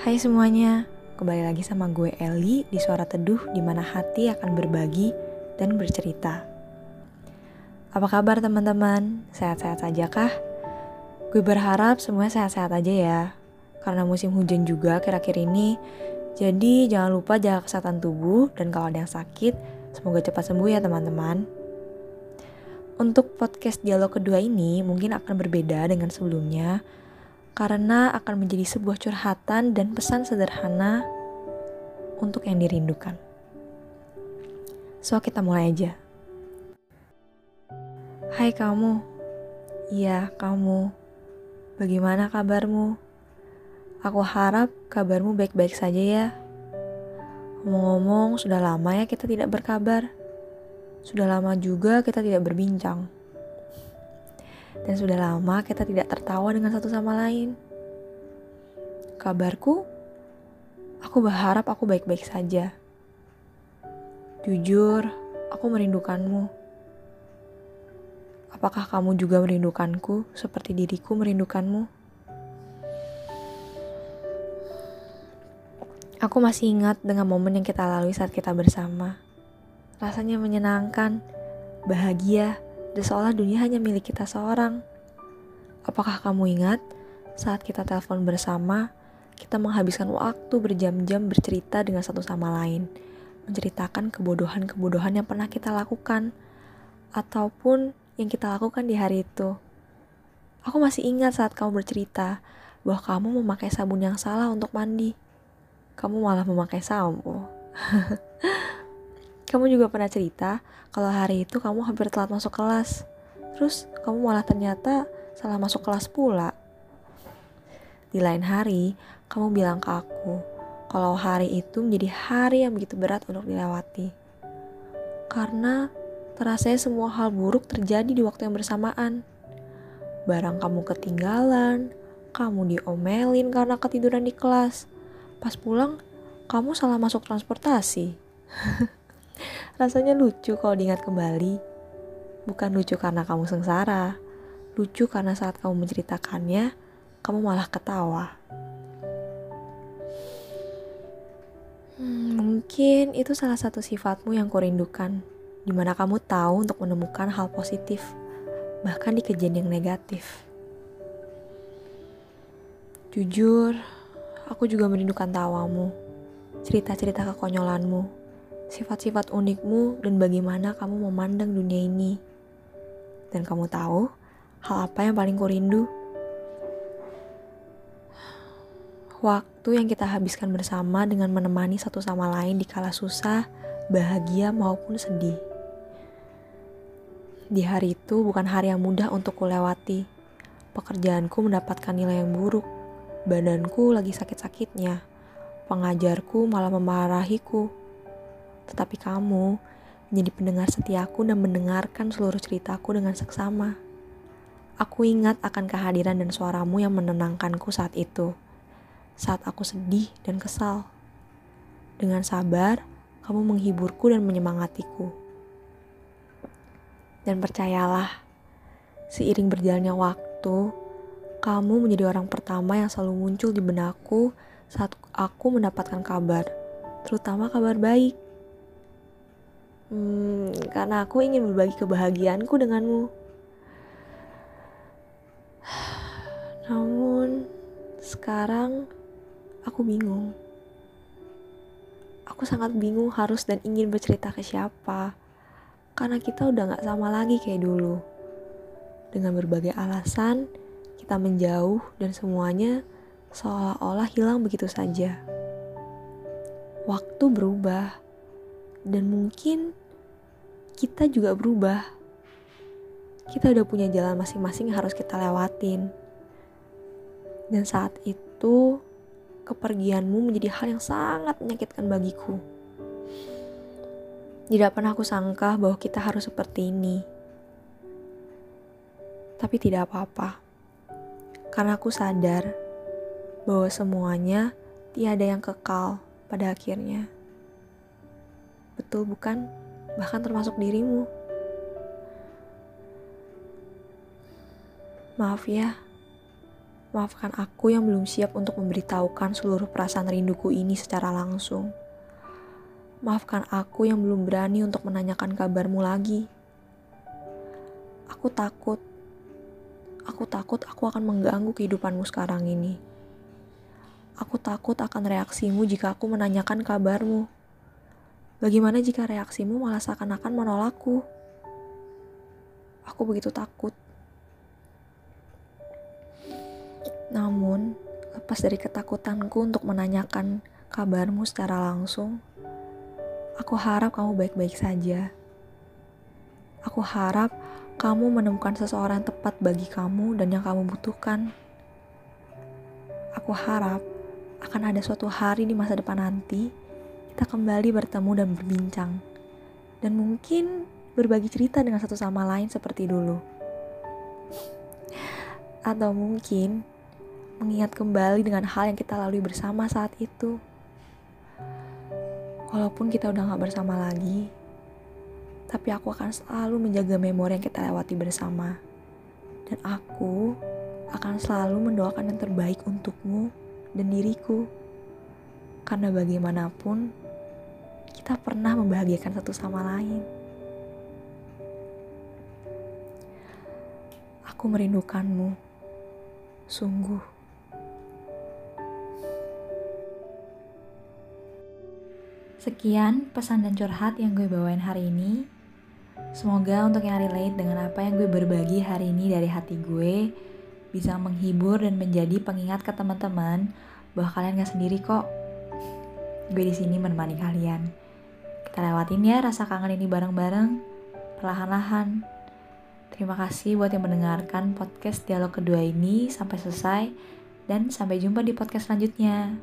Hai semuanya, kembali lagi sama gue Eli di Suara Teduh di mana hati akan berbagi dan bercerita. Apa kabar teman-teman? Sehat-sehat saja kah? Gue berharap semuanya sehat-sehat aja ya. Karena musim hujan juga kira-kira ini, jadi jangan lupa jaga kesehatan tubuh dan kalau ada yang sakit, semoga cepat sembuh ya teman-teman. Untuk podcast dialog kedua ini mungkin akan berbeda dengan sebelumnya, karena akan menjadi sebuah curhatan dan pesan sederhana untuk yang dirindukan. So, kita mulai aja. Hai kamu, iya kamu, bagaimana kabarmu? Aku harap kabarmu baik-baik saja ya. Ngomong-ngomong, sudah lama ya kita tidak berkabar. Sudah lama juga kita tidak berbincang dan sudah lama kita tidak tertawa dengan satu sama lain. Kabarku, aku berharap aku baik-baik saja. Jujur, aku merindukanmu. Apakah kamu juga merindukanku seperti diriku merindukanmu? Aku masih ingat dengan momen yang kita lalui saat kita bersama. Rasanya menyenangkan, bahagia, dan seolah dunia hanya milik kita seorang. Apakah kamu ingat saat kita telepon bersama, kita menghabiskan waktu berjam-jam bercerita dengan satu sama lain, menceritakan kebodohan-kebodohan yang pernah kita lakukan, ataupun yang kita lakukan di hari itu. Aku masih ingat saat kamu bercerita bahwa kamu memakai sabun yang salah untuk mandi. Kamu malah memakai sampo. Kamu juga pernah cerita kalau hari itu kamu hampir telat masuk kelas. Terus kamu malah ternyata salah masuk kelas pula. Di lain hari, kamu bilang ke aku kalau hari itu menjadi hari yang begitu berat untuk dilewati. Karena terasa semua hal buruk terjadi di waktu yang bersamaan. Barang kamu ketinggalan, kamu diomelin karena ketiduran di kelas. Pas pulang, kamu salah masuk transportasi. Rasanya lucu kalau diingat kembali. Bukan lucu karena kamu sengsara, lucu karena saat kamu menceritakannya, kamu malah ketawa. Hmm, mungkin itu salah satu sifatmu yang kurindukan, di mana kamu tahu untuk menemukan hal positif, bahkan di kejadian yang negatif. Jujur, aku juga merindukan tawamu, cerita-cerita kekonyolanmu, sifat-sifat unikmu dan bagaimana kamu memandang dunia ini. Dan kamu tahu hal apa yang paling kurindu? Waktu yang kita habiskan bersama dengan menemani satu sama lain di kala susah, bahagia maupun sedih. Di hari itu bukan hari yang mudah untuk kulewati. Pekerjaanku mendapatkan nilai yang buruk. Badanku lagi sakit-sakitnya. Pengajarku malah memarahiku tetapi kamu menjadi pendengar setiaku dan mendengarkan seluruh ceritaku dengan seksama. Aku ingat akan kehadiran dan suaramu yang menenangkanku saat itu, saat aku sedih dan kesal. Dengan sabar, kamu menghiburku dan menyemangatiku. Dan percayalah, seiring berjalannya waktu, kamu menjadi orang pertama yang selalu muncul di benakku saat aku mendapatkan kabar, terutama kabar baik. Hmm, karena aku ingin berbagi kebahagiaanku denganmu. Namun, sekarang aku bingung. Aku sangat bingung harus dan ingin bercerita ke siapa. Karena kita udah gak sama lagi kayak dulu. Dengan berbagai alasan, kita menjauh dan semuanya seolah-olah hilang begitu saja. Waktu berubah dan mungkin kita juga berubah. Kita udah punya jalan masing-masing yang harus kita lewatin. Dan saat itu, kepergianmu menjadi hal yang sangat menyakitkan bagiku. Tidak pernah aku sangka bahwa kita harus seperti ini. Tapi tidak apa-apa. Karena aku sadar bahwa semuanya tiada yang kekal pada akhirnya. Betul bukan? Bahkan termasuk dirimu. Maaf ya, Maafkan aku yang belum siap untuk memberitahukan seluruh perasaan rinduku ini secara langsung. Maafkan aku yang belum berani untuk menanyakan kabarmu lagi. Aku takut. Aku takut aku akan mengganggu kehidupanmu sekarang ini. Aku takut akan reaksimu jika aku menanyakan kabarmu. Bagaimana jika reaksimu malah seakan-akan menolakku? Aku begitu takut. Namun, lepas dari ketakutanku untuk menanyakan kabarmu secara langsung, aku harap kamu baik-baik saja. Aku harap kamu menemukan seseorang tepat bagi kamu dan yang kamu butuhkan. Aku harap akan ada suatu hari di masa depan nanti kita kembali bertemu dan berbincang. Dan mungkin berbagi cerita dengan satu sama lain seperti dulu. Atau mungkin mengingat kembali dengan hal yang kita lalui bersama saat itu. Walaupun kita udah gak bersama lagi, tapi aku akan selalu menjaga memori yang kita lewati bersama. Dan aku akan selalu mendoakan yang terbaik untukmu dan diriku. Karena bagaimanapun, kita pernah membahagiakan satu sama lain. Aku merindukanmu, sungguh. Sekian pesan dan curhat yang gue bawain hari ini. Semoga untuk yang relate dengan apa yang gue berbagi hari ini dari hati gue bisa menghibur dan menjadi pengingat ke teman-teman bahwa kalian gak sendiri kok. Gue di sini menemani kalian. Kita lewatin ya rasa kangen ini bareng-bareng, perlahan-lahan. Terima kasih buat yang mendengarkan podcast dialog kedua ini sampai selesai dan sampai jumpa di podcast selanjutnya.